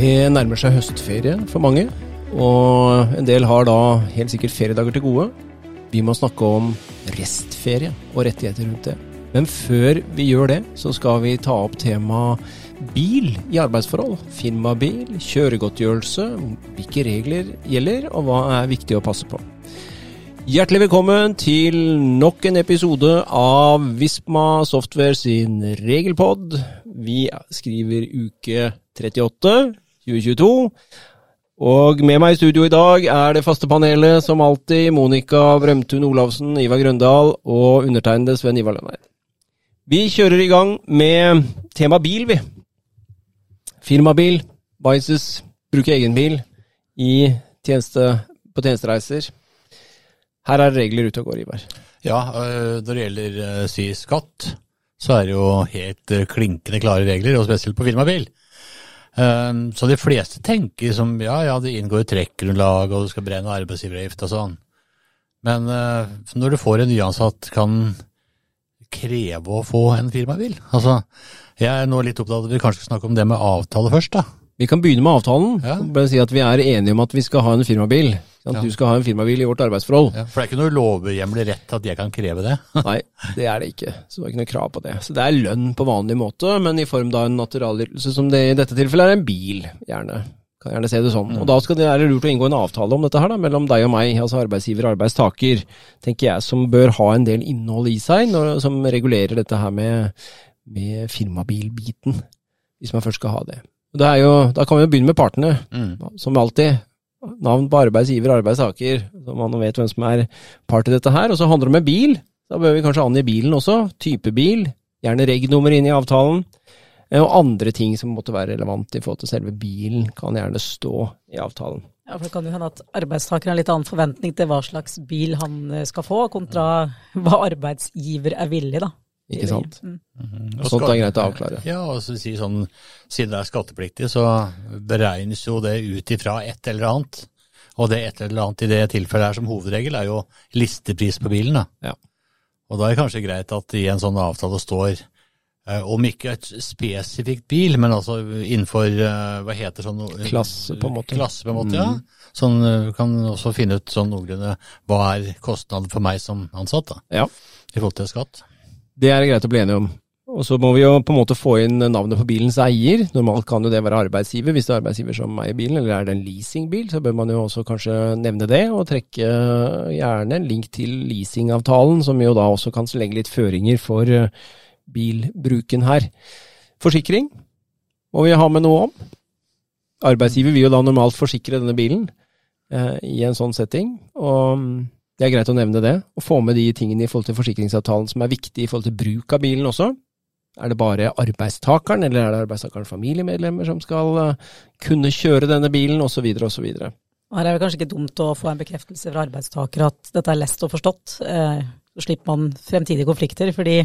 Det nærmer seg høstferie for mange, og en del har da helt sikkert feriedager til gode. Vi må snakke om restferie og rettigheter rundt det. Men før vi gjør det, så skal vi ta opp temaet bil i arbeidsforhold. Firmabil, kjøregodtgjørelse, hvilke regler gjelder, og hva er viktig å passe på. Hjertelig velkommen til nok en episode av Visma Software sin regelpod. Vi skriver uke 38, 2022. Og med meg i studio i dag er det faste panelet som alltid Monica Brømtun Olavsen, Ivar Grøndal og undertegnede Sven Ivar Lønneid. Vi kjører i gang med tema bil, vi. Firmabil, Bices, bruke egen bil i tjeneste, på tjenestereiser. Her er regler ute og går, Ivar. Ja, når det gjelder si skatt, så er det jo helt klinkende klare regler, og spesielt på firmabil. Så de fleste tenker som ja, ja, det inngår trekkgrunnlag, og du skal brenne arbeidsgiveravgift og sånn. Men når du får en nyansatt, kan kreve å få en firmabil. Altså, jeg er nå litt opptatt av at vi kanskje skal snakke om det med avtale først, da. Vi kan begynne med avtalen. Ja. Bare si at vi er enige om at vi skal ha en firmabil. Ja. du skal ha en firmabil i vårt arbeidsforhold. Ja, for det er ikke noe lovhjemlig rett at jeg kan kreve det. Nei, det er det ikke. Så det er ikke noe krav på det. Så det er lønn på vanlig måte, men i form av en naturalytelse, som det i dette tilfellet er en bil, gjerne. Kan gjerne se det sånn. Og da skal det være lurt å inngå en avtale om dette her, da, mellom deg og meg, altså arbeidsgiver og arbeidstaker, tenker jeg, som bør ha en del innhold i seg, når, som regulerer dette her med, med firmabilbiten, hvis man først skal ha det. Det er jo, da kan vi jo begynne med partene, Mm. som alltid. Navn på arbeidsgiver og arbeidstaker, så man vet hvem som er part i dette her. Og så handler det om en bil. Da bør vi kanskje angi bilen også. Type bil. Gjerne reg-nummer inn i avtalen. Eh, Og andre ting som måtte være relevant i forhold til selve bilen, kan gjerne stå i avtalen. Ja, for Det kan jo hende at arbeidstaker har litt annen forventning til hva slags bil han eh, skal få, kontra hva arbeidsgiver er villig, da. Ikke sant? Mm. Og Sånt er greit å avklare. Ja, og så si sånn, siden det er skattepliktig, så beregnes jo det ut ifra et eller annet. Og det et eller annet i det tilfellet her som hovedregel er jo listepris på bilen. da. Ja. Og da er det kanskje greit at i en sånn avtale står, eh, om ikke et spesifikt bil, men altså innenfor, eh, hva heter sånn Klasse, på en måte. Klasse, på en måte, ja. Sånn du kan også finne ut sånn noenlunde hva er kostnaden for meg som ansatt, da. Ja. I forhold til skatt. Det er greit å bli enige om. Og så må vi jo på en måte få inn navnet på bilens eier. Normalt kan jo det være arbeidsgiver, hvis det er arbeidsgiver som eier bilen, eller er det en leasingbil, så bør man jo også kanskje nevne det, og trekke gjerne en link til leasingavtalen, som jo da også kan legge litt føringer for eh, bilbruken her. Forsikring må vi ha med noe om. Arbeidsgiver vil jo da normalt forsikre denne bilen eh, i en sånn setting, og mm, det er greit å nevne det, og få med de tingene i forhold til forsikringsavtalen som er viktig i forhold til bruk av bilen også. Er det bare arbeidstakeren, eller er det arbeidstakerens familiemedlemmer som skal eh, kunne kjøre denne bilen, osv., osv. Her er det kanskje ikke dumt å få en bekreftelse fra arbeidstaker at dette er lest og forstått. Eh, Så slipper man fremtidige konflikter, fordi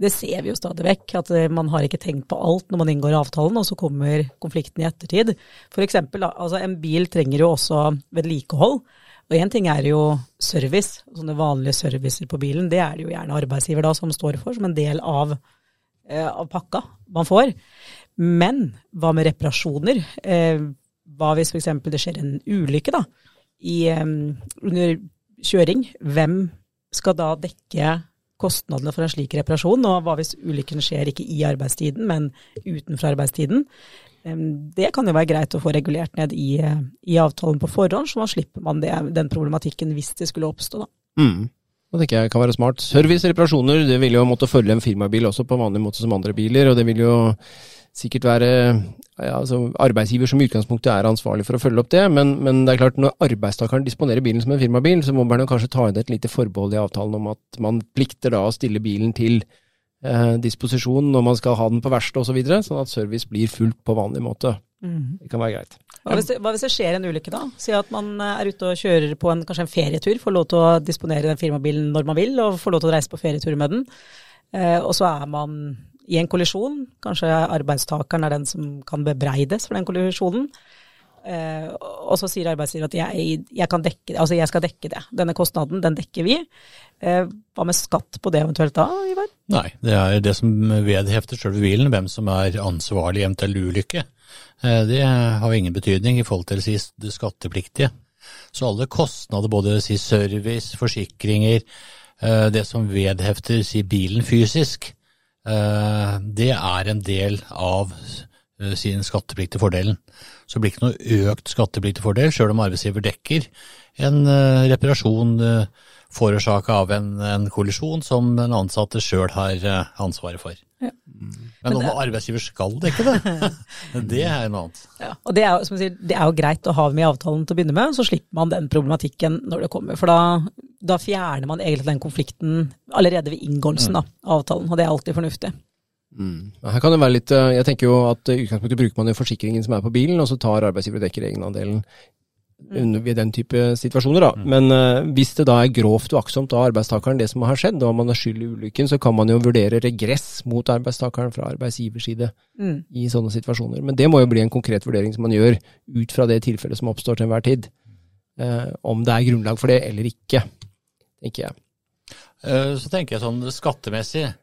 det ser vi jo stadig vekk, at eh, man har ikke tenkt på alt når man inngår avtalen, og så kommer konflikten i ettertid. For eksempel, altså en bil trenger jo også vedlikehold. Og én ting er jo service, sånne vanlige servicer på bilen, det er det jo gjerne arbeidsgiver da som står for, som en del av, eh, av pakka man får. Men hva med reparasjoner? Eh, hva hvis f.eks. det skjer en ulykke da, i, eh, under kjøring? Hvem skal da dekke kostnadene for en slik reparasjon? Og hva hvis ulykken skjer ikke i arbeidstiden, men utenfor arbeidstiden? Det kan jo være greit å få regulert ned i, i avtalen på forhånd, så man slipper man det, den problematikken hvis det skulle oppstå. da. Mm. Det tenker jeg kan være smart. Service, reparasjoner, det vil jo måtte følge en firmabil også på vanlig måte som andre biler, og det vil jo sikkert være ja, altså arbeidsgiver som i utgangspunktet er ansvarlig for å følge opp det, men, men det er klart når arbeidstakeren disponerer bilen som en firmabil, så må man kanskje ta inn et lite forbehold i avtalen om at man plikter da å stille bilen til eh, disposisjon når man skal ha den på verksted osv., så videre, sånn at service blir fulgt på vanlig måte. Det kan være greit. Hva hvis, det, hva hvis det skjer en ulykke da? Si at man eh, er ute og kjører på en, kanskje en ferietur, får lov til å disponere den firmabilen når man vil, og får lov til å reise på ferietur med den. Eh, og så er man i en kollisjon, kanskje arbeidstakeren er den som kan bebreides for den kollisjonen. Eh, og så sier arbeidsgiver at jeg, jeg, kan dekke, altså jeg skal dekke det. Denne kostnaden, den dekker vi. Eh, hva med skatt på det eventuelt da, Ivar? Nei, det er det som vedhefter selve bilen, hvem som er ansvarlig i eventuell ulykke. Eh, Det har ingen betydning i forhold til det skattepliktige. Så alle kostnader, både si service, forsikringer, det som vedhefter si bilen fysisk, det er en del av sin skattepliktige fordelen. Så det blir ikke noe økt skattepliktig fordel, sjøl om arbeidsgiver dekker en eh, reparasjon uh, forårsaka av en, en kollisjon som den ansatte sjøl har eh, ansvaret for. Ja. Men om arbeidsgiver skal dekke det, det er noe annet. Ja, og det er, sier, det er jo greit å ha med i avtalen til å begynne med, så slipper man den problematikken når det kommer. For da, da fjerner man egentlig den konflikten allerede ved inngåelsen av avtalen, og det er alltid fornuftig. Mm. Her kan det være litt, eh, Jeg tenker jo at i utgangspunktet bruker man jo forsikringen som er på bilen, og så tar arbeidsgiver og dekker egenandelen under- ved den type situasjoner. da. Men uh, hvis det da er grovt uaktsomt av arbeidstakeren det som har skjedd, og man er skyld i ulykken, så kan man jo vurdere regress mot arbeidstakeren fra arbeidsgivers side Mm. i sånne situasjoner. Men det må jo bli en konkret vurdering som man gjør ut fra det tilfellet som oppstår til enhver tid. Uh, om det er grunnlag for det eller ikke, tenker jeg. Uh, Så tenker jeg sånn skattemessig,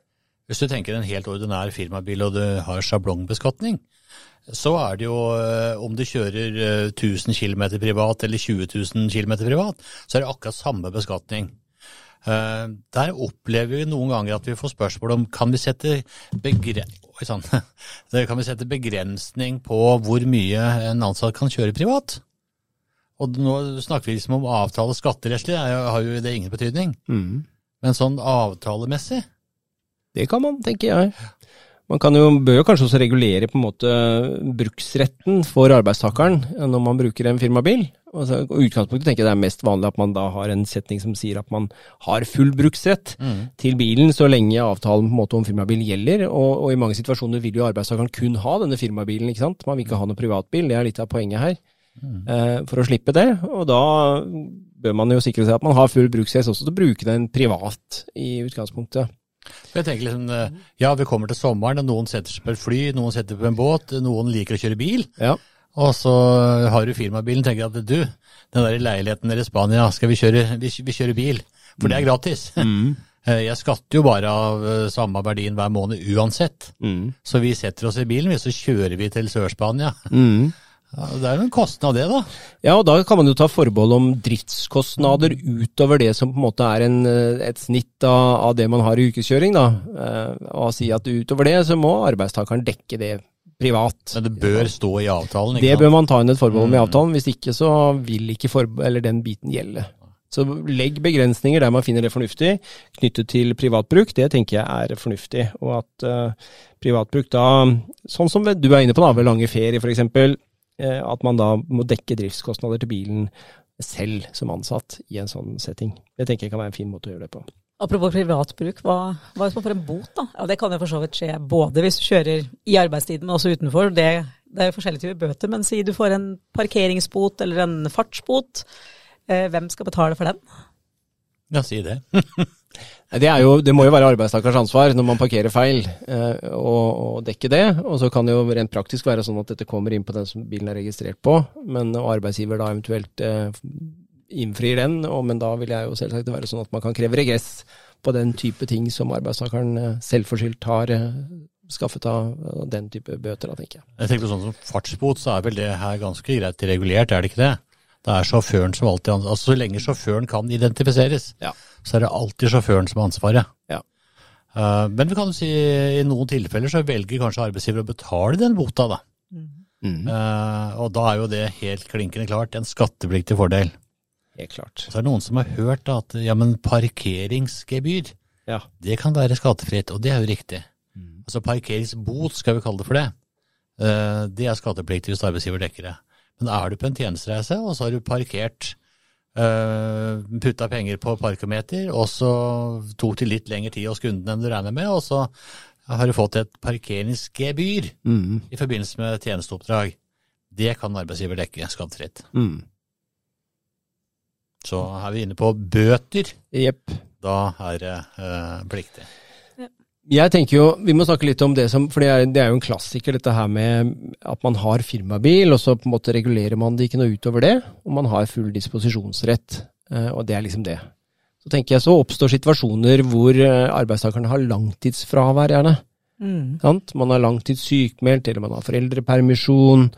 hvis du tenker en helt ordinær firmabil og du har sjablongbeskatning, så er det jo eh, om du kjører eh, 1000 km privat eller 20 000 km privat, så er det akkurat samme beskatning. Eh, Der opplever vi noen ganger at vi får spørsmål om kan vi sette, begre kan vi sette begrensning på hvor mye en ansatt kan kjøre privat. Og nå snakker vi liksom om avtale skatterettslig, det har jo det ingen betydning. Mm. Men sånn avtalemessig Det kan man, tenker jeg. Man kan jo, bør jo kanskje også regulere på en måte bruksretten for arbeidstakeren når man bruker en firmabil. Altså, utgangspunktet tenker jeg det er mest vanlig at man da har en setning som sier at man har full bruksrett til bilen så lenge avtalen på en måte om firmabil gjelder. Og, og i mange situasjoner vil jo arbeidstakeren kun ha denne firmabilen, ikke sant. Man vil ikke ha noen privatbil, det er litt av poenget her. Eh, for å slippe det. Og da bør man jo sikre seg at man har full bruksrett også til å bruke den privat i utgangspunktet. Jeg tenker liksom, eh, Ja, vi kommer til sommeren, og noen setter seg på et fly, noen setter seg på en båt, noen liker å kjøre bil. Ja. Og så har du firmabilen tenker at du, den der leiligheten der i Spania, skal vi kjøre, vi, vi kjører bil? For det er gratis. Mm. Jeg skatter jo bare av eh, samme verdien hver måned uansett. Mm. Så vi setter oss i bilen, og så kjører vi til Sør-Spania. Mm. Ja, det er jo en kostnad det, da. Ja, og da kan man jo ta forbehold om driftskostnader utover det som på en måte er en, eh, et snitt av, av det man har i ukeskjøring, da. Eh, Og si at utover det så må arbeidstakeren dekke det privat. Men det bør stå i avtalen. ikke Det sant? bør man ta inn et forbehold med i Mm. avtalen, hvis ikke så vil ikke eller den biten gjelde. Så legg begrensninger der man finner det fornuftig, knyttet til privatbruk. Det tenker jeg er fornuftig. Og at uh, privatbruk da, sånn som du er inne på da, ved lange ferier f.eks., at man da må dekke driftskostnader til bilen selv som ansatt i en sånn setting. Det tenker jeg kan være en fin måte å gjøre det på. Apropos privatbruk, hva, hva hvis man får en bot, da? Ja, Det kan jo for så vidt skje både hvis du kjører i arbeidstiden, men også utenfor. Det, det er jo forskjellige typer bøter, men si du får en parkeringsbot eller en fartsbot. Eh, hvem skal betale for den? Ja, si det. Det, jo, det må jo være arbeidstakers ansvar når man parkerer feil, og å dekke det. Og så kan det jo rent praktisk være sånn at dette kommer inn på den som bilen er registrert på, men arbeidsgiver da eventuelt eh, innfrir den. Men da vil jeg jo selvsagt være sånn at man kan kreve regress på den type ting som arbeidstakeren eh, selvforskyldt har eh, skaffet av eh, den type bøter, da, tenker jeg. Jeg tenker sånn som fartsbot, så er vel det her ganske greit regulert, er det ikke det? Det er sjåføren som alltid ans- Altså så lenge sjåføren kan identifiseres, Ja. så er det alltid sjåføren som har ansvaret. Ja. Uh, men vi kan jo si i noen tilfeller så velger kanskje arbeidsgiver å betale den bota, da. Eh, og da er jo det helt klinkende klart en skattepliktig fordel. Helt klart. Så er det noen som har hørt at ja, men parkeringsgebyr, Ja. det kan være skattefritt, og det er jo riktig. Altså parkeringsbot, skal vi kalle det for det. Uh, Det er skattepliktig hvis arbeidsgiver dekker det. Men er du på en tjenestereise, og så har du parkert, eh, putta penger på parkometer, og så tok det litt lengre tid hos kunden enn du regner med, og så har du fått et parkeringsgebyr Mm. i forbindelse med tjenesteoppdrag. Det kan arbeidsgiver dekke skattefritt. Mm. Så er vi inne på bøter. Jepp. Da er det eh, pliktig. Jeg tenker jo, Vi må snakke litt om det som For det er, det er jo en klassiker, dette her med at man har firmabil, og så på en måte regulerer man det ikke noe utover det. Og man har full disposisjonsrett. eh, Og det er liksom det. Så tenker jeg så oppstår situasjoner hvor eh, arbeidstakerne har langtidsfravær, gjerne. Mm. Sant? Man er langtidssykmeldt, eller man har foreldrepermisjon.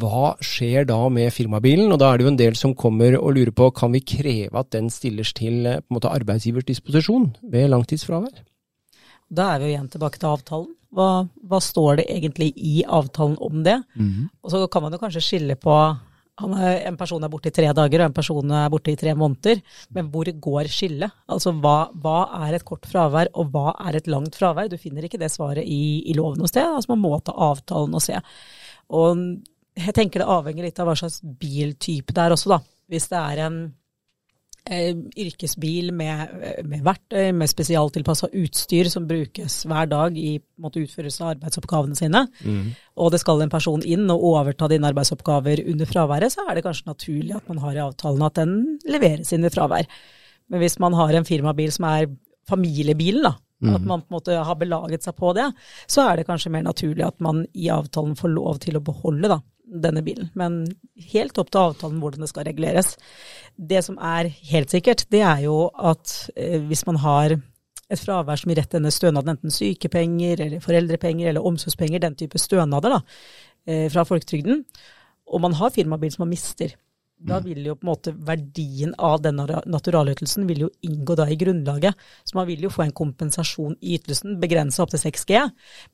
Hva skjer da med firmabilen? Og da er det jo en del som kommer og lurer på kan vi kreve at den stilles til eh, på en måte arbeidsgivers disposisjon ved langtidsfravær? Da er vi jo igjen tilbake til avtalen. Hva, hva står det egentlig i avtalen om det? Og så kan man jo kanskje skille på er, en person er borte i tre dager, og en person er borte i tre måneder. Men hvor går skillet? Altså hva, hva er et kort fravær, og hva er et langt fravær? Du finner ikke det svaret i, i loven noe sted. Altså man må ta avtalen og se. Og jeg tenker det avhenger litt av hva slags biltype det er også, da. Hvis det er en yrkesbil med, med verktøy, med spesialtilpassa utstyr som brukes hver dag i måte, utførelse av arbeidsoppgavene sine, og det skal en person inn og overta dine arbeidsoppgaver under fraværet, så er det kanskje naturlig at man har i avtalen at den leveres inn i fravær. Men hvis man har en firmabil som er familiebilen, da, at man på en måte har belaget seg på det, så er det kanskje mer naturlig at man i avtalen får lov til å beholde da, denne bilen. Men helt opp til avtalen hvordan det skal reguleres. Det som er helt sikkert, det er jo at eh, hvis man har et fravær som gir rett til denne stønaden, enten sykepenger eller foreldrepenger eller omsorgspenger, den type stønader da, eh, fra folketrygden, og man har firmabil som man mister, da vil jo på en måte verdien av denne naturalytelsen vil jo inngå da i grunnlaget. Så man vil jo få en kompensasjon i ytelsen, begrensa opp til 6G,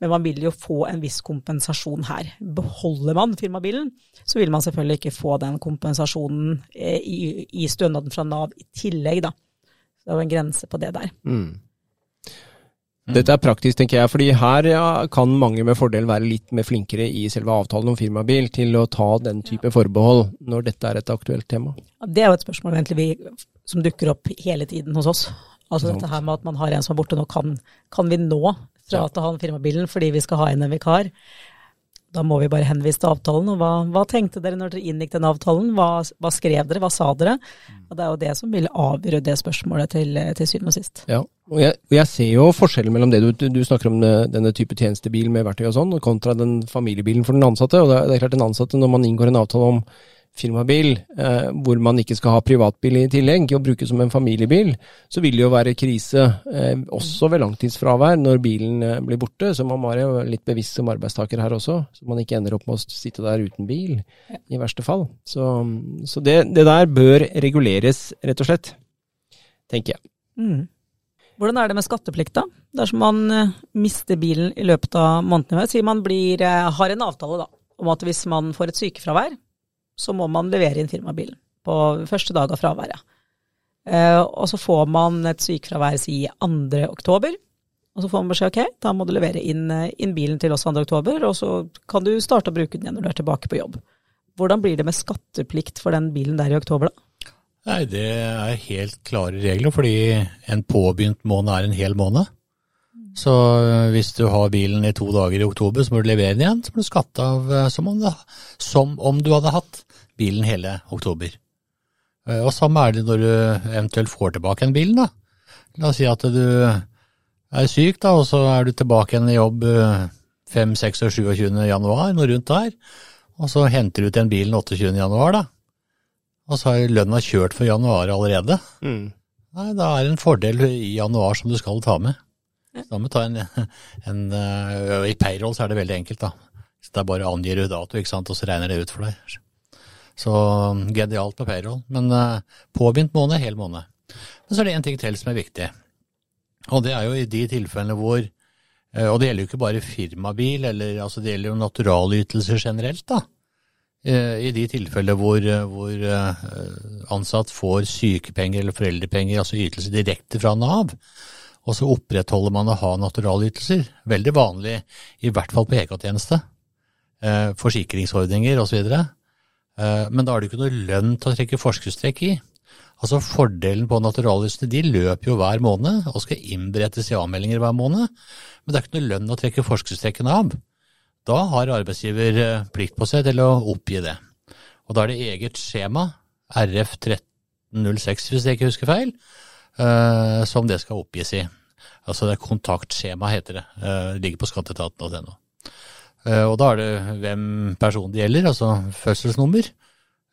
men man vil jo få en viss kompensasjon her. Beholder man firmabilen, så vil man selvfølgelig ikke få den kompensasjonen eh, i, i stønaden fra Nav i tillegg, da. Så det er jo en grense på det der. Mm. Dette er praktisk, tenker jeg, fordi her ja, kan mange med fordel være litt mer flinkere i selve avtalen om firmabil til å ta den type forbehold når dette er et aktuelt tema. Ja, Det er jo et spørsmål egentlig vi, som dukker opp hele tiden hos oss. Altså dette her med at man har en som er borte nå, kan, kan vi nå frata han firmabilen fordi vi skal ha inn en vikar? Da må vi bare henvise til avtalen. Og hva, hva tenkte dere når dere inngikk den avtalen? Hva, hva skrev dere? Hva sa dere? Og det er jo det som vil avgjøre det spørsmålet til, til syvende og sist. Ja, og jeg, og jeg ser jo forskjellen mellom det du, du snakker om denne type tjenestebil med verktøy og sånn, kontra den familiebilen for den ansatte. Og det er, det er klart den ansatte, når man inngår en avtale om firmabil, eh, hvor man ikke skal ha privatbil i tillegg, og bruke som en familiebil, så vil det jo være krise eh, også ved langtidsfravær når bilen eh, blir borte. Så man må være litt bevisst som arbeidstaker her også, så man ikke ender opp med å sitte der uten bil, i verste fall. Så, så det, det der bør reguleres, rett og slett, tenker jeg. Mm. Hvordan er det med skatteplikt, da? Dersom man eh, mister bilen i løpet av måneden, sier man blir, eh, har en avtale da, om at hvis man får et sykefravær, så må man levere inn firmabilen på første dag av fraværet. Eh, og så får man et sykefravær si 2. oktober, og så får man beskjed ok, da må du levere inn, eh, inn bilen til oss 2. oktober, og så kan du starte å bruke den igjen når du er tilbake på jobb. Hvordan blir det med skatteplikt for den bilen der i oktober, da? Nei, det er helt klare regler, fordi en påbegynt måned er en hel måned. Så øh, hvis du har bilen i to dager i oktober, så må du levere den igjen. Så må du skatte av som om, det, som om du hadde hatt bilen hele oktober. Eh, Og samme er det når du eventuelt får tilbake en bilen, da. La oss si at du er syk, da, og så er du tilbake igjen i jobb øh, 5, 6 og 27. januar, noe rundt der. Og så henter du ut den bilen 28. januar, da. Og så har lønna kjørt for januar allerede. Nei, da er det en fordel i januar som du skal ta med. Så da må du ta en, en øh, I payroll så er det veldig enkelt, da. Så det er bare angir du dato, ikke sant, og så regner det ut for deg. Så um, genialt på payroll. Men øh, påbegynt måned, hel måned. Men så er det en ting til som er viktig. Og det er jo i de tilfellene hvor øh, Og det gjelder jo ikke bare firmabil, eller altså det gjelder jo naturalytelser generelt, da. Eh, I de tilfeller hvor, hvor ansatt får sykepenger eller foreldrepenger, altså ytelser direkte fra Nav, og så opprettholder man å ha naturalytelser. Veldig vanlig, i hvert fall på EK-tjeneste. Forsikringsordninger osv. Eh, men da er det ikke noe lønn til å trekke forskuddstrekk i. Altså Fordelen på naturalytelsene de løper jo hver måned og skal innberettes i avmeldinger hver måned, men det er ikke noe lønn å trekke forskuddstrekkene av. Da har arbeidsgiver eh, plikt på seg til å oppgi det. Og da er det eget skjema, RF 1306 hvis jeg ikke husker feil, eh, som det skal oppgis i. Altså det er kontaktskjema heter det. Eh, det ligger på skatteetaten.no. Eh, og da er det hvem personen det gjelder, altså fødselsnummer,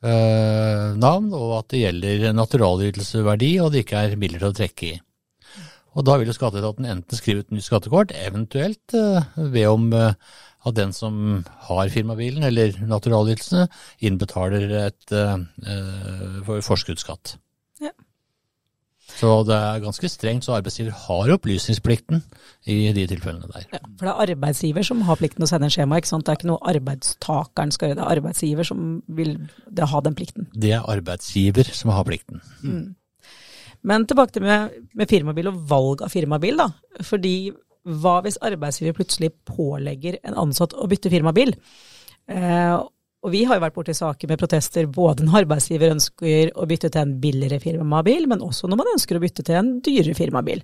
eh, navn, og at det gjelder naturalytelseverdi, og det ikke er midler til å trekke i. Og da vil jo skatteetaten enten skrive ut nytt skattekort, eventuelt ved om eh, at den som har firmabilen eller naturalytelsene, innbetaler et forskuddsskatt. Så det er ganske strengt, så arbeidsgiver har opplysningsplikten i de tilfellene der. Ja, for det er arbeidsgiver som har plikten å sende en skjema, ikke sant. Det er ikke noe arbeidstakeren skal gjøre, det er arbeidsgiver som vil det ha den plikten. Det er arbeidsgiver som har plikten. Men tilbake til med, med firmabil og valg av firmabil, da. Fordi hva hvis arbeidsgiver plutselig pålegger en ansatt å bytte firmabil? Eh, og vi har jo vært borti saker med protester både når arbeidsgiver ønsker å bytte til en billigere firmabil, men også når man ønsker å bytte til en dyrere firmabil.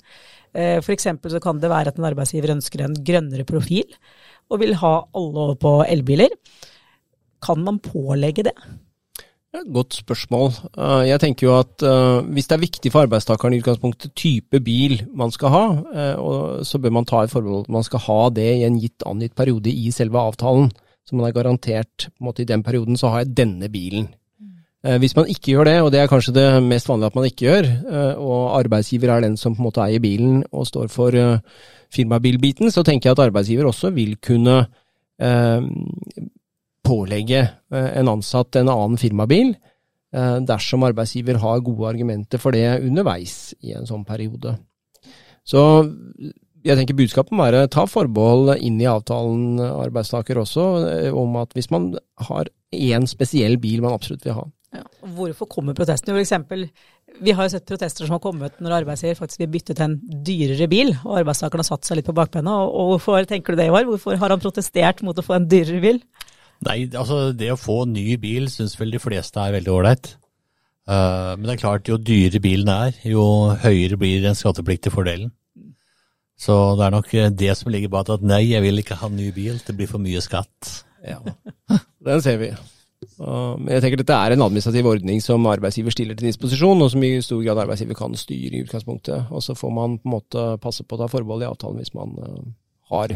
F.eks. for eksempel så kan det være at en arbeidsgiver ønsker en grønnere profil, og vil ha alle over på elbiler. Kan man pålegge det? Godt spørsmål. Eh, Jeg tenker jo at eh, hvis det er viktig for arbeidstakeren i utgangspunktet type bil man skal ha, eh, så bør man ta et forbehold at man skal ha det i en gitt angitt periode i selve avtalen. Så man er garantert på en måte i den perioden så har jeg denne bilen. Eh, Hvis man ikke gjør det, og det er kanskje det mest vanlige at man ikke gjør, eh, og arbeidsgiver er den som på en måte eier bilen og står for eh, firmabilbiten, så tenker jeg at arbeidsgiver også vil kunne eh, pålegge en ansatt en annen firmabil, eh, dersom arbeidsgiver har gode argumenter for det underveis i en sånn periode. Så jeg tenker budskapet må være ta forbehold inn i avtalen, arbeidstaker også, eh, om at hvis man har én spesiell bil man absolutt vil ha. Ja. Hvorfor kommer protestene? For eksempel, vi har jo sett protester som har kommet når arbeidsgiver faktisk vil bytte til en dyrere bil, og arbeidstakeren har satt seg litt på bakbena. Og, hvorfor tenker du det, Ivar? Hvorfor har han protestert mot å få en dyrere bil? Nei, altså det å få ny bil syns vel de fleste er veldig ålreit. Eh, men det er klart, jo dyrere bilen er, jo høyere blir den skattepliktige fordelen. Så det er nok eh, det som ligger bak at nei, jeg vil ikke ha ny bil, det blir for mye skatt. Ja, den ser vi. Jeg tenker dette er en administrativ ordning som arbeidsgiver stiller til disposisjon, og som i stor grad arbeidsgiver kan styre i utgangspunktet. Og så får man på en måte passe på å ta forbehold i avtalen hvis man eh, har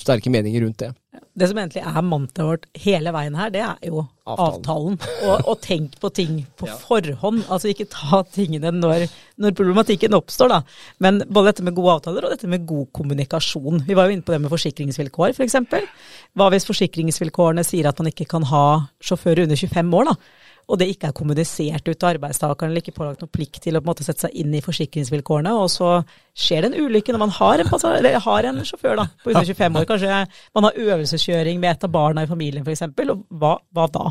sterke meninger rundt det. Det som egentlig er mantraet vårt hele veien her, det er jo avtalen. Og, og tenk på ting på forhånd. Altså ikke ta tingene når, når problematikken oppstår, da. Men både dette med gode avtaler og dette med god kommunikasjon. Vi var jo inne på det med forsikringsvilkår, f.eks. Hva hvis forsikringsvilkårene sier at man ikke kan ha sjåfører under 25 år, da? Og det ikke er kommunisert ut til arbeidstakeren, eller ikke pålagt noen plikt til å på en måte sette seg inn i forsikringsvilkårene, og så skjer det en ulykke når man har en, har en sjåfør da, på under 25 år. Kanskje man har øvelseskjøring med et av barna i familien f.eks., og hva, hva da?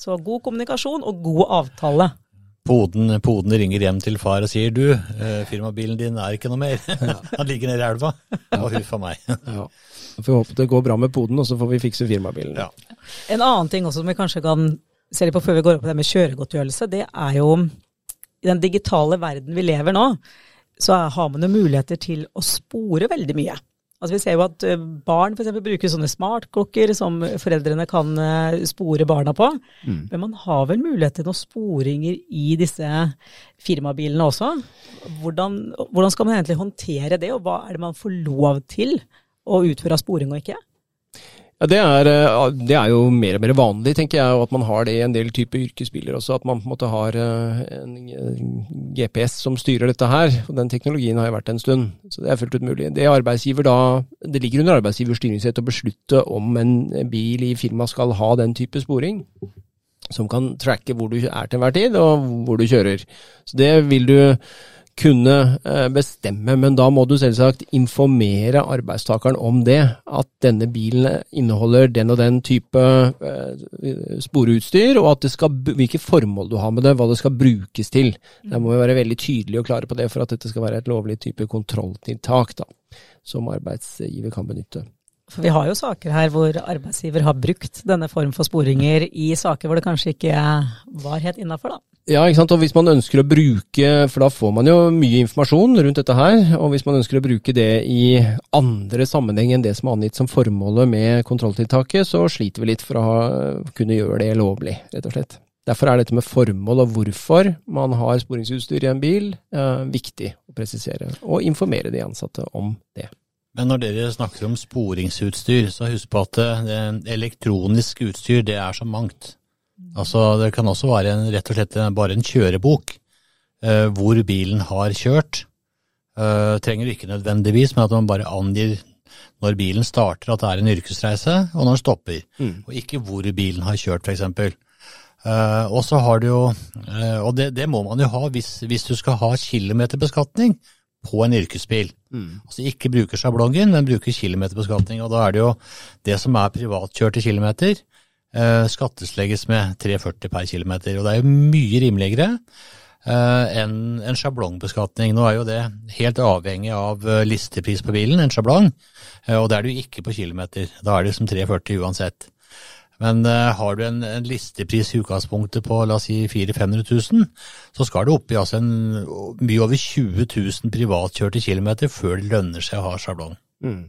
Så god kommunikasjon og god avtale. Poden, poden ringer hjem til far og sier du, eh, firmabilen din er ikke noe mer. Han ligger nede i elva. Og huff a meg. Ja. Får håpe det går bra med poden, og så får vi fikse firmabilen. Ja. En annen ting også som vi kanskje kan se litt på før vi går opp på det med kjøregodtgjørelse, det er jo i den digitale verden vi lever nå, så har man jo muligheter til å spore veldig mye. Altså Vi ser jo at eh, barn f.eks. bruker sånne smartklokker som foreldrene kan eh, spore barna på. Men man har vel mulighet til noen sporinger i disse firmabilene også. Hvordan, hvordan skal man egentlig håndtere det, og hva er det man får lov til å utføre av sporing og ikke? Ja, det er, eh, det er jo mer og mer vanlig, tenker jeg, og at man har det i en del type yrkesbiler også. At man på en måte har eh, en eh, GPS som styrer dette her. og Den teknologien har jo vært en stund, så det er fullt ut mulig. Det da, det ligger under arbeidsgivers styringsrett å beslutte om en bil i firma skal ha den type sporing. Som kan tracke hvor du er til enhver tid, og hvor du kjører. Så det vil du kunne eh, bestemme, men da må du selvsagt informere arbeidstakeren om det. At denne bilen inneholder den og den type sporutstyr, sporeutstyr, og skal, hvilke formål du har med det, hva det skal brukes til. Der må vi være veldig tydelige og klare på det for at dette skal være et lovlig type kontrolltiltak da, som arbeidsgiver kan benytte. For vi har jo saker her hvor arbeidsgiver har brukt denne form for sporinger i saker hvor det kanskje ikke var helt innafor, da. Ja, ikke sant? og hvis man ønsker å bruke, for da får man jo mye informasjon rundt dette her, og hvis man ønsker å bruke det i andre sammenheng enn det som er angitt som formålet med kontrolltiltaket, så sliter vi litt for å ha, kunne gjøre det lovlig, rett og slett. Derfor er dette med formål og hvorfor man har sporingsutstyr i en bil, eh, viktig å presisere, og informere de ansatte om det. Men når dere snakker om sporingsutstyr, så husk på at det, elektronisk utstyr, det er så mangt. Altså, det kan også være en, rett og slett bare en kjørebok, eh, hvor bilen har kjørt, Eh, trenger ikke nødvendigvis, men at man bare angir når bilen starter at det er en yrkesreise, og når den stopper. Mm. Og ikke hvor bilen har kjørt, f.eks. Uh, og så har du jo, uh, og det, det, må man jo ha hvis, hvis du skal ha kilometerbeskatning på en yrkesbil. Mm. Altså ikke bruker sjablongen, men bruker kilometerbeskatning. Og da er det jo det som er privatkjørte kilometer, eh, skatteslegges med 3,40 per kilometer. Og det er jo mye rimeligere Eh, enn en sjablongbeskatning. Nå er jo det helt avhengig av eh, listepris på bilen, en sjablong, eh, og det er det jo ikke på kilometer. Da er det som 340 uansett. Men uh, har du en, en, listepris i utgangspunktet på la oss si 400 000-500 000, så skal du opp i altså en, mye over 20 000 privatkjørte kilometer før det lønner seg å ha sjablong. Mm.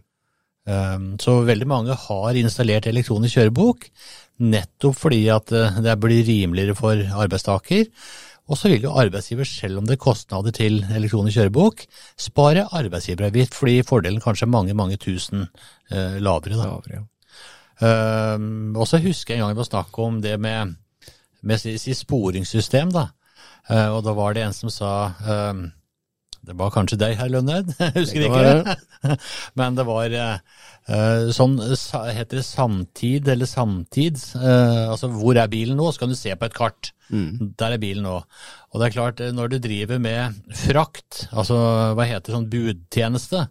Um, så veldig mange har installert elektronisk kjørebok nettopp fordi at det blir rimeligere for arbeidstaker. Og så vil jo arbeidsgiver, selv om det er kostnader til elektronisk kjørebok, spare arbeidsgiveravgift, fordi fordelen kanskje er mange, mange tusen eh, lavere. Da. Lavere, ja. Um, og så husker jeg en gang vi var snakk om det med, med si, si sporingssystem, da. Uh, og da var det en som sa um, Det var kanskje deg, herr Jeg husker Det ikke. Men det var uh, sånn Heter det samtid eller samtids? Uh, altså hvor er bilen nå? Så kan du se på et kart. Mm. Der er bilen nå. Og det er klart, når du driver med frakt, altså hva heter sånn budtjeneste,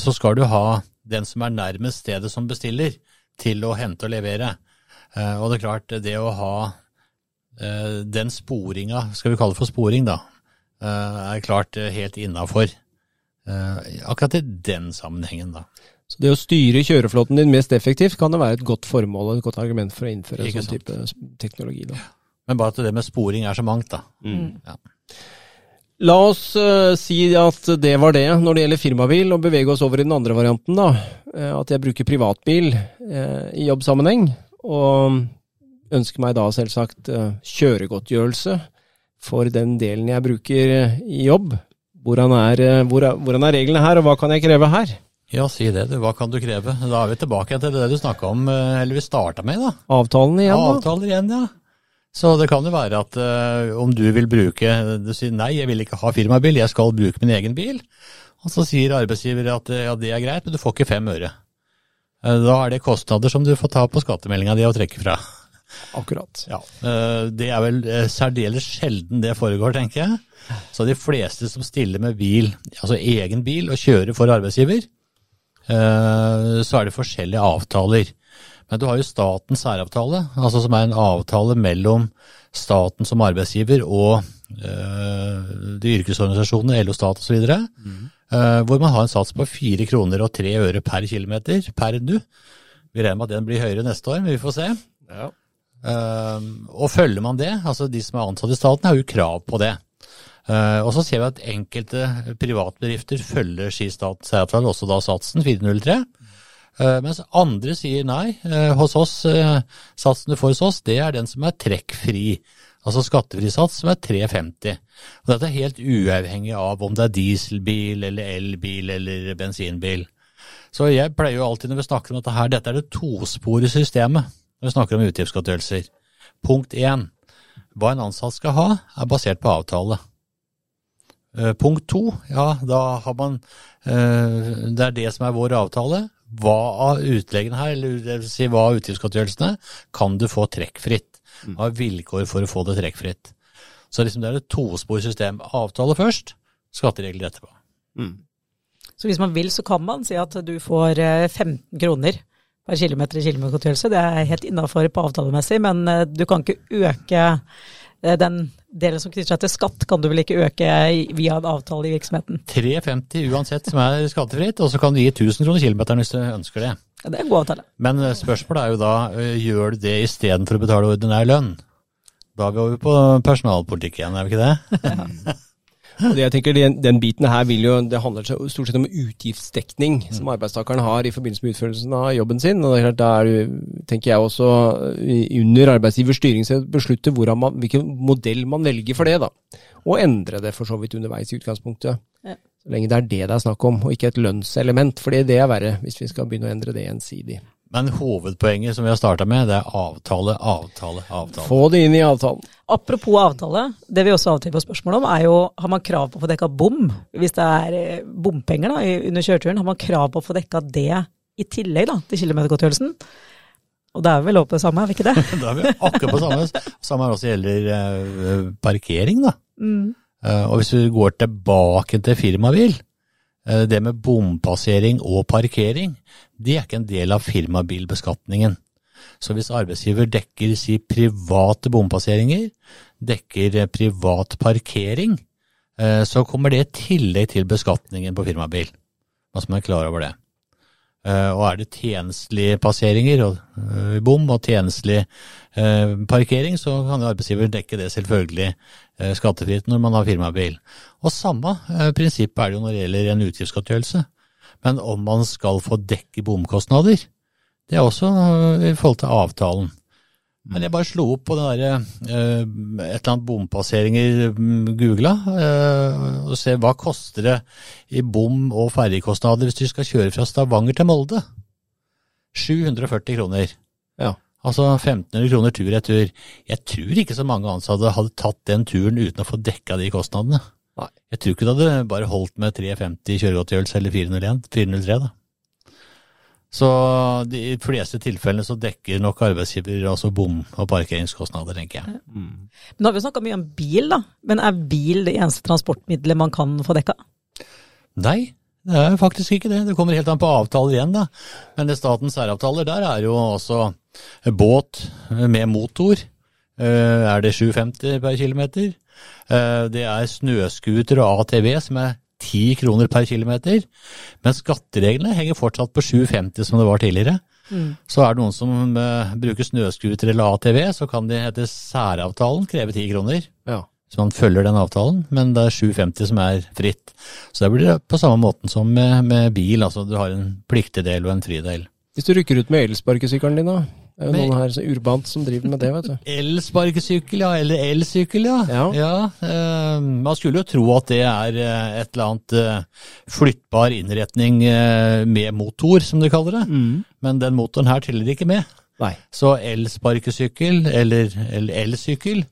så skal du ha den som er nærmest stedet som bestiller til å hente og levere. Uh, og det er klart, det å ha uh, den sporinga, skal vi kalle det for sporing, da, uh, er klart helt innafor akkurat i den sammenhengen, da. Så det å styre kjøreflåten din mest effektivt kan det være et godt formål og et godt argument for å innføre en sånn type teknologi. da. Men bare at det med sporing er så mangt, da. Mm. Ja. La oss uh, si at det var det når det gjelder firmabil, og bevege oss over i den andre varianten. da. Uh, at jeg bruker privatbil uh, i jobbsammenheng, og ønsker meg da selvsagt kjøregodtgjørelse for den delen jeg bruker i jobb. Hvordan er, hvor er, hvordan er reglene her, og hva kan jeg kreve her? Ja, si det du. Hva kan du kreve? Da er vi tilbake til det du snakka om, eller vi starta med, da. Avtalen igjen, da? Avtaler igjen, ja. Så det kan jo være at uh, om du vil bruke Du sier nei, jeg vil ikke ha firmabil, jeg skal bruke min egen bil. Og så sier arbeidsgiver at ja, det er greit, men du får ikke fem øre. Uh, da er det kostnader som du får ta på skattemeldinga di og trekke fra. Akkurat. Ja, uh, Det er vel særdeles sjelden det foregår, tenker jeg. Så de fleste som stiller med bil, altså egen bil, og kjører for arbeidsgiver, så er det forskjellige avtaler. Men du har jo statens særavtale, altså som er en avtale mellom staten som arbeidsgiver og øh, de yrkesorganisasjonene, LO Stat osv., mm. øh, hvor man har en sats på fire kroner og tre øre per kilometer per nu. Vi regner med at den blir høyere neste år, men vi får se. Ja. Uh, og følger man det, altså de som er ansatt i staten, har jo krav på det. Uh, og så ser vi at enkelte privatbedrifter følger skistatens særavtale, også da satsen 403. Uh, mens andre sier nei. Uh, hos oss, uh, satsen du får hos oss, det er den som er trekkfri. Altså skattefri sats som er 350. Og dette er helt uavhengig av om det er dieselbil eller elbil eller bensinbil. Så jeg pleier jo alltid når vi snakker om dette her, dette er det tosporede systemet når vi snakker om utgiftsgodtgjørelser. Punkt én. Hva en ansatt skal ha, er basert på avtale. Punkt to, ja, da har man Det er det som er vår avtale hva av utleggene her, eller det vil si hva av utgiftsgodtgjørelsene, kan du få trekkfritt? Hva er vilkår for å få det trekkfritt? Så liksom det er et tosporsystem. Avtale først, skatteregler etterpå. Mm. Så hvis man vil, så kan man si at du får 15 kroner per kilometer i kilometergodtgjørelse. Det er helt innafor på avtalemessig, men du kan ikke øke den delen som knytter seg til skatt, kan du vel ikke øke via en avtale i virksomheten? 350 uansett som er skattefritt, og så kan du gi 1000 kroner kilometeren hvis du ønsker det. Ja, Det er en god avtale. Men spørsmålet er jo da, gjør du det istedenfor å betale ordinær lønn? Da går vi på personalpolitikk igjen, er vi ikke det? Ja. Det jeg tenker, den, den, biten her vil jo, det handler stort sett om utgiftsdekning som arbeidstakeren har i forbindelse med utførelsen av jobben sin. og det er klart, Da er du, tenker jeg også under arbeidsgivers styring så beslutte man, hvilken modell man velger for det. da, Og endre det for så vidt underveis i utgangspunktet. Ja. Så lenge det er det det er snakk om, og ikke et lønnselement. For det er verre hvis vi skal begynne å endre det gjensidig. Men hovedpoenget som vi har starta med, det er avtale, avtale, avtale. Få det inn i avtalen. Apropos avtale, det vi også avtaler på spørsmålet spørsmål om, er jo har man krav på å få dekka bom? Hvis det er eh, bompenger da, under kjøreturen, har man krav på å få dekka det i tillegg da, til kilometergodtgjørelsen? Og da er vel lov på det samme, er vi ikke det? Da er vi akkurat på samme. Samme også gjelder eh, parkering, da. Mm. Eh, og hvis du går tilbake til firmabil, det med bompassering og parkering, det er ikke en del av firmabilbeskatningen. Så hvis arbeidsgiver dekker si private bompasseringer, dekker eh, privat parkering, eh, så kommer det i tillegg til beskatningen på firmabil. Hva som er klar over det. Eh, Og er det tjenestelige passeringer og eh, bom og tjenestelig eh, parkering, så kan jo arbeidsgiver dekke det selvfølgelig skattefritt når man har firmabil. Og samme prinsipp er det jo når det gjelder en utgiftsgodtgjørelse. Men om man skal få dekke bomkostnader, det er også i forhold til avtalen. Men jeg bare slo opp på den derre eh, et eller annet bompasseringer, mm, googla, eh, og se hva koster det i bom- og ferjekostnader hvis du skal kjøre fra Stavanger til Molde. 740 kroner. Ja. Altså 1500 kroner tur-retur. Jeg tror ikke så mange ansatte hadde tatt den turen uten å få dekka de kostnadene. Nei. Jeg tror ikke det hadde bare holdt med 350 kjøregodtgjørelse eller 401, 403 da. Så de i fleste tilfellene så dekker nok arbeidsgiver altså bom- og parkeringskostnader, tenker jeg. Men Nå har vi snakka mye om bil, da. Men er bil det eneste transportmiddelet man kan få dekka? Nei, det er faktisk ikke det. Det kommer helt an på avtaler igjen, da. Men det statens særavtaler, der er jo også båt med motor. Eh, Er det 750 per kilometer? Eh, Det er snøscooter og ATV som er 10 kroner per kilometer. Men skattereglene henger fortsatt på 750 som det var tidligere. Så er det noen som uh, bruker snøscooter eller ATV, så kan de etter særavtalen kreve 10 kroner. Ja. Så man følger den avtalen, men det er 750 som er fritt. Så det blir på samme måten som med, med bil, altså du har en pliktig del og en fridel. Hvis du rykker ut med elsparkesykkelen din, da. Det er jo men, noen her så urbant som driver med det, vet du. Elsparkesykkel, ja, eller elsykkel, ja. Ja. eh, man skulle jo tro at det er eh, et eller annet uh, flyttbar innretning uh, med motor, som de kaller det. Men den motoren her teller ikke med. Nei. Så elsparkesykkel eller elsykkel,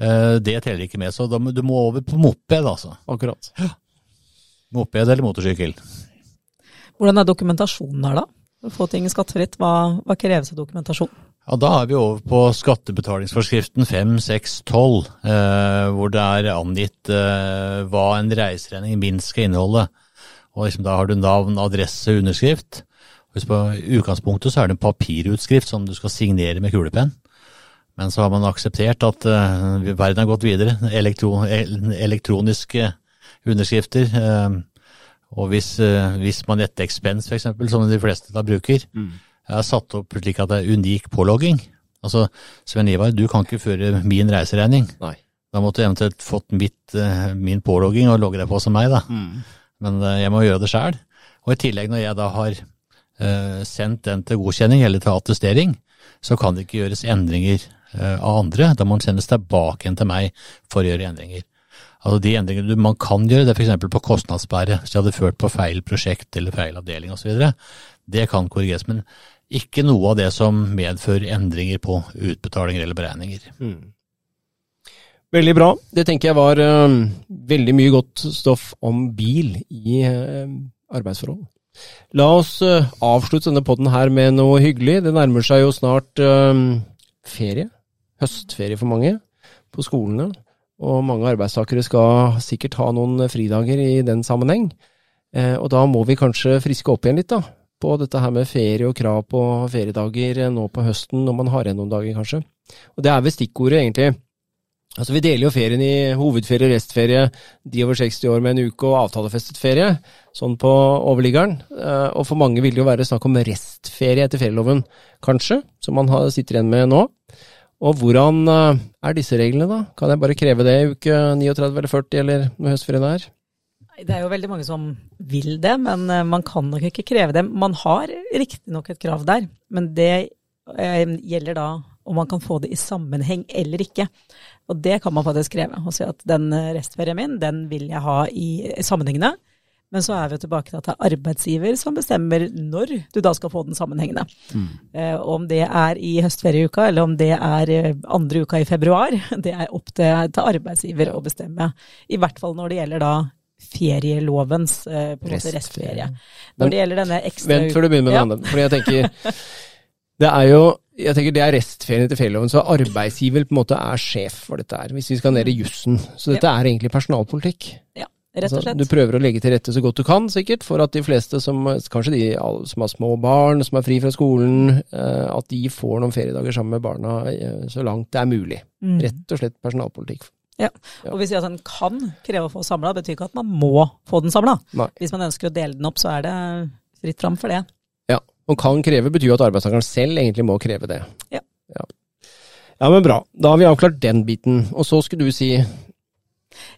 eh, det teller ikke med. Så da du må over på moped, altså. Akkurat. Moped eller motorsykkel. Hvordan er dokumentasjonen her, da? Få ting skattefritt, hva, hva kreves av dokumentasjon? Ja, Da er vi over på skattebetalingsforskriften 5612, eh, hvor det er angitt eh, hva en reiseregning minst skal inneholde. Og liksom, Da har du navn, adresse, underskrift. Hvis på utgangspunktet så er det en papirutskrift som du skal signere med kulepenn. Men så har man akseptert at eh, verden har gått videre. Elektro, elektroniske underskrifter. eh, og hvis, eh, hvis man etter Expense f.eks., som de fleste da bruker, er satt opp slik at det er unik pålogging. Altså, Sven Ivar, du kan ikke føre min reiseregning. Nei. Da måtte du eventuelt fått mitt, eh, min pålogging og logge deg på som meg, da. Men eh, jeg må gjøre det sjæl. Og i tillegg, når jeg da har sendt den til godkjenning eller til attestering, så kan det ikke gjøres endringer av andre. Da må den sendes tilbake igjen til meg for å gjøre endringer. Altså De endringene man kan gjøre, det er f.eks. på kostnadsbæret. Hvis de hadde ført på feil prosjekt eller feil avdeling osv. Det kan korrigeres. Men ikke noe av det som medfører endringer på utbetalinger eller beregninger. Veldig bra. Det tenker jeg var uh, veldig mye godt stoff om bil i uh, arbeidsforhold. La oss eh, avslutte denne podden her med noe hyggelig. Det nærmer seg jo snart ferie. Høstferie for mange på skolene. Og mange arbeidstakere skal sikkert ha noen fridager i den sammenheng. Eh, og da må vi kanskje friske opp igjen litt, da. På dette her med ferie og krav på feriedager eh, nå på høsten, når man har igjen noen dager, kanskje. Og det er vel stikkordet, egentlig. Altså Vi deler jo ferien i hovedferie, restferie, de over 60 år med en uke og avtalefestet ferie, sånn på overliggeren. Eh, Og for mange vil det jo være snakk om restferie etter ferieloven, kanskje, som man sitter igjen med nå. Og hvordan eh, er disse reglene, da? Kan jeg bare kreve det i uke 39 eller 40, eller når høstferien er? Det er jo veldig mange som vil det, men eh, man kan nok ikke kreve det. Man har riktignok et krav der, men det eh, gjelder da om man kan få det i sammenheng eller ikke. Og det kan man faktisk kreve. Og si at den restferien min, den vil jeg ha i sammenhengende. Men så er vi tilbake til at det er arbeidsgiver som bestemmer når du da skal få den sammenhengende. Mm. Eh, om det er i høstferieuka, eller om det er eh, andre uka i februar, det er opp til, til arbeidsgiver å bestemme. I hvert fall når det gjelder da ferielovens eh, restferie. Når det gjelder denne ekstra Vent før du begynner med Ja. den andre. Fordi jeg tenker Det er jo jeg tenker det er restferien til ferieloven, så arbeidsgiver på en måte er sjef for dette her, hvis vi skal ned i jussen. Så dette er egentlig personalpolitikk. Ja, rett og Altså, slett. du prøver å legge til rette så godt du kan, sikkert, for at de fleste som Kanskje de som har små barn, som er fri fra skolen, eh, at de får noen feriedager sammen med barna eh, så langt det er mulig. Mm. Rett og slett personalpolitikk. Ja, Og vi sier at en kan kreve å få samla, betyr ikke at man må få den samla. Hvis man ønsker å dele den opp, så er det fritt fram for det. Ja. Og kan kreve betyr jo at arbeidstakeren selv egentlig må kreve det. Ja. ja. Ja, men bra. Da har vi avklart den biten. Og så skulle du si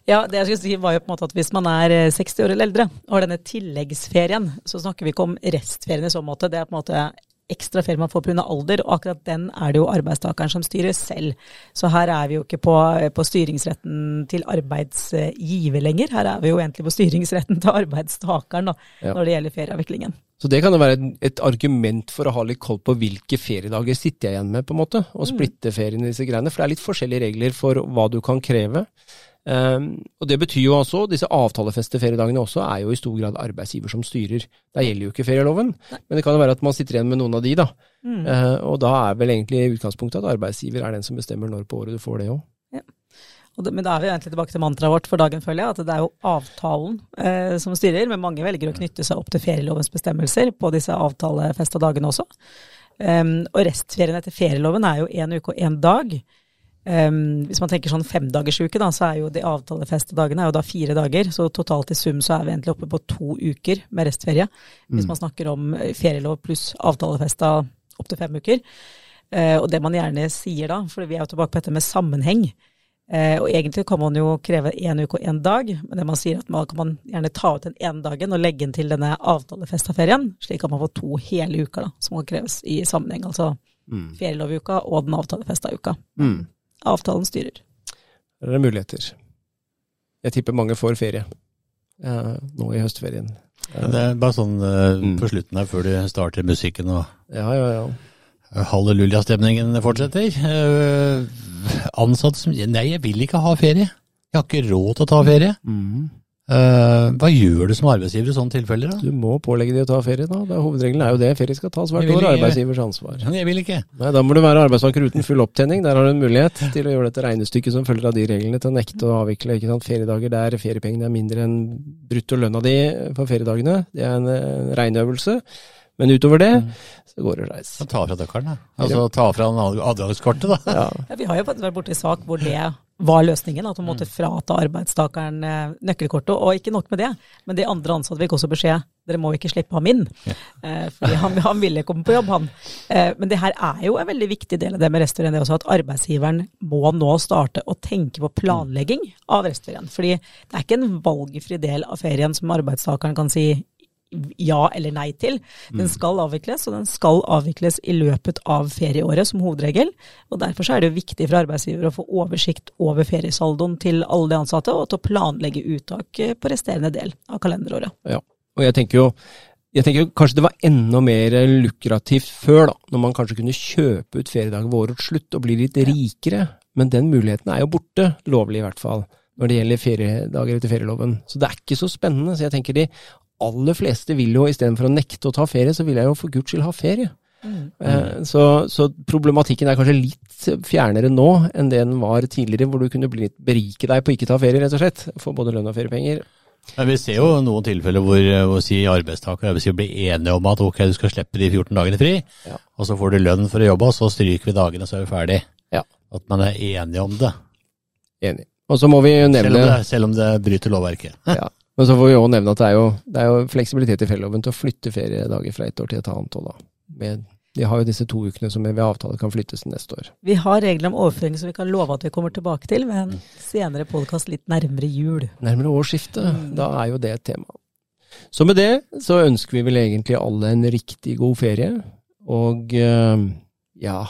Ja, det jeg skulle si var jo på en måte at hvis man er eh, 60 år eller eldre og har denne tilleggsferien, så snakker vi ikke om restferien i så måte. Det er på en måte ekstra ferie man får pga. alder, og akkurat den er det jo arbeidstakeren som styrer selv. Så her er vi jo ikke på, på styringsretten til arbeidsgiver lenger, her er vi jo egentlig på styringsretten til arbeidstakeren da, Ja. når det gjelder ferieavviklingen. Så det kan jo være et, et argument for å ha litt koll på hvilke feriedager sitter jeg igjen med, på en måte, og splitte ferien i disse greiene. For det er litt forskjellige regler for hva du kan kreve. Um, og det betyr jo altså, disse avtalefeste feriedagene også, er jo i stor grad arbeidsgiver som styrer. Der gjelder jo ikke ferieloven, men det kan jo være at man sitter igjen med noen av de, da. Eh, og da er vel egentlig utgangspunktet at arbeidsgiver er den som bestemmer når på året du får det òg. Ja. det, men da er vi egentlig tilbake til mantraet vårt for dagen, føler jeg. At det er jo avtalen eh, som styrer, men mange velger å knytte seg opp til ferielovens bestemmelser på disse avtalefesta dagene også. Um, og restferien etter ferieloven er jo én uke og én dag. Um, hvis man tenker sånn femdagersuke, da, så er jo de avtalefestedagene er jo da fire dager. Så totalt i sum så er vi egentlig oppe på to uker med restferie. Hvis man snakker om eh, ferielov pluss avtalefesta opptil fem uker. Uh, og det man gjerne sier da, for vi er jo tilbake på dette med sammenheng. Uh, og egentlig kan man jo kreve én uke og én dag, men det man sier at man kan man gjerne ta ut den ene dagen og legge den til denne avtalefesta ferien, slik at man får to hele uker da, som kan kreves i sammenheng. Altså Mm. ferielovuka og den avtalefesta uka. Mm. Avtalen styrer. Det er muligheter. Jeg tipper mange får ferie eh, nå i høstferien. Eh, Det er bare sånn eh, Mm. på slutten her, før du starter musikken og ja, ja, ja. hallelujah-stemningen fortsetter. Eh, ansatte som Nei, jeg vil ikke ha ferie. Jeg har ikke råd til å ta ferie. Mm. Eh, hva gjør du som arbeidsgiver i sånne tilfeller, da? Du må pålegge de å ta ferie, da. Det er hovedregelen er jo det. Ferie skal tas hvert år. ikke- Arbeidsgivers ansvar. Jeg vil ikke. Nei, Da må du være arbeidstaker uten full opptjening. Der har du en mulighet til å gjøre dette regnestykket som følger av de reglene, til å nekte å avvikle ikke sant? feriedager der feriepengene er mindre enn bruttolønna di for feriedagene. Det er en regneøvelse. Men utover det, så går det reis. Ta fra døkkeren, da. Altså ta fra ad- adgangskortet, da. Ja. Ja, vi har jo faktisk vært borti sak hvor det var løsningen, at man måtte frata arbeidstakeren eh, nøkkelkortet. Og ikke nok med det, men de andre ansatte fikk også beskjed dere må ikke slippe ham inn. Ja. fordi han, han ville komme på jobb, han. Eh, men det her er jo en veldig viktig del av det med restaurant, det også at arbeidsgiveren må nå starte å tenke på planlegging av restaurant. Fordi det er ikke en valgfri del av ferien som arbeidstakeren kan si ja eller nei til. Den skal avvikles, og den skal avvikles i løpet av ferieåret som hovedregel. Og Derfor så er det viktig for arbeidsgiver å få oversikt over feriesaldoen til alle de ansatte, og til å planlegge uttak eh, på resterende del av kalenderåret. Ja, og jeg tenker jo jeg tenker kanskje det var enda mer lukrativt før, da, når man kanskje kunne kjøpe ut feriedager ved årets slutt og bli litt rikere. Men den muligheten er jo borte, lovlig i hvert fall, når det gjelder feriedager etter ferieloven. Så det er ikke så spennende. Så jeg tenker de aller fleste vil jo istedenfor å nekte å ta ferie, så vil jeg jo for guds skyld ha ferie. Eh, Så, så problematikken er kanskje litt fjernere nå enn det den var tidligere, hvor du kunne bli berike deg på ikke ta ferie, rett og slett. Få både lønn og feriepenger. Men vi ser jo noen tilfeller hvor, hvor si arbeidstaker og arbeidsgiver blir enige om at ok, du skal slippe de 14 dagene fri, Ja. og så får du lønn for å jobbe, og så stryker vi dagene, så er vi ferdig. Ja. At man er enige om det, Enig. Og så må vi jo selv nevne om det, selv om det bryter lovverket. ja. Men så får vi også nevne at det er jo, det er jo fleksibilitet i ferieloven til å flytte feriedager fra et år til et annet. År. Med, vi har jo disse to ukene som ved avtale kan flyttes til neste år. Vi har regler om overføring som vi kan love at vi kommer tilbake til ved en senere podkast litt nærmere jul. Nærmere årsskiftet, da er jo det et tema. Så med det så ønsker vi vel egentlig alle en riktig god ferie. Og eh, ja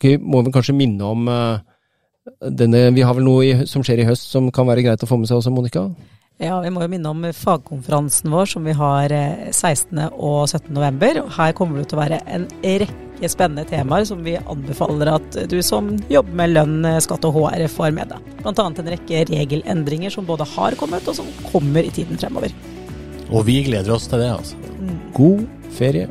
Vi må vel kanskje minne om eh, denne Vi har vel noe som skjer i høst som kan være greit å få med seg også, Monica? Ja, vi må jo minne om fagkonferansen vår som vi har eh, 16. og 17. november. Her kommer det til å være en rekke spennende temaer som vi anbefaler at du som jobber med lønn, eh, skatt og HR får med deg. Annet en rekke regelendringer som både har kommet og som kommer i tiden fremover. Og vi gleder oss til det, altså. God ferie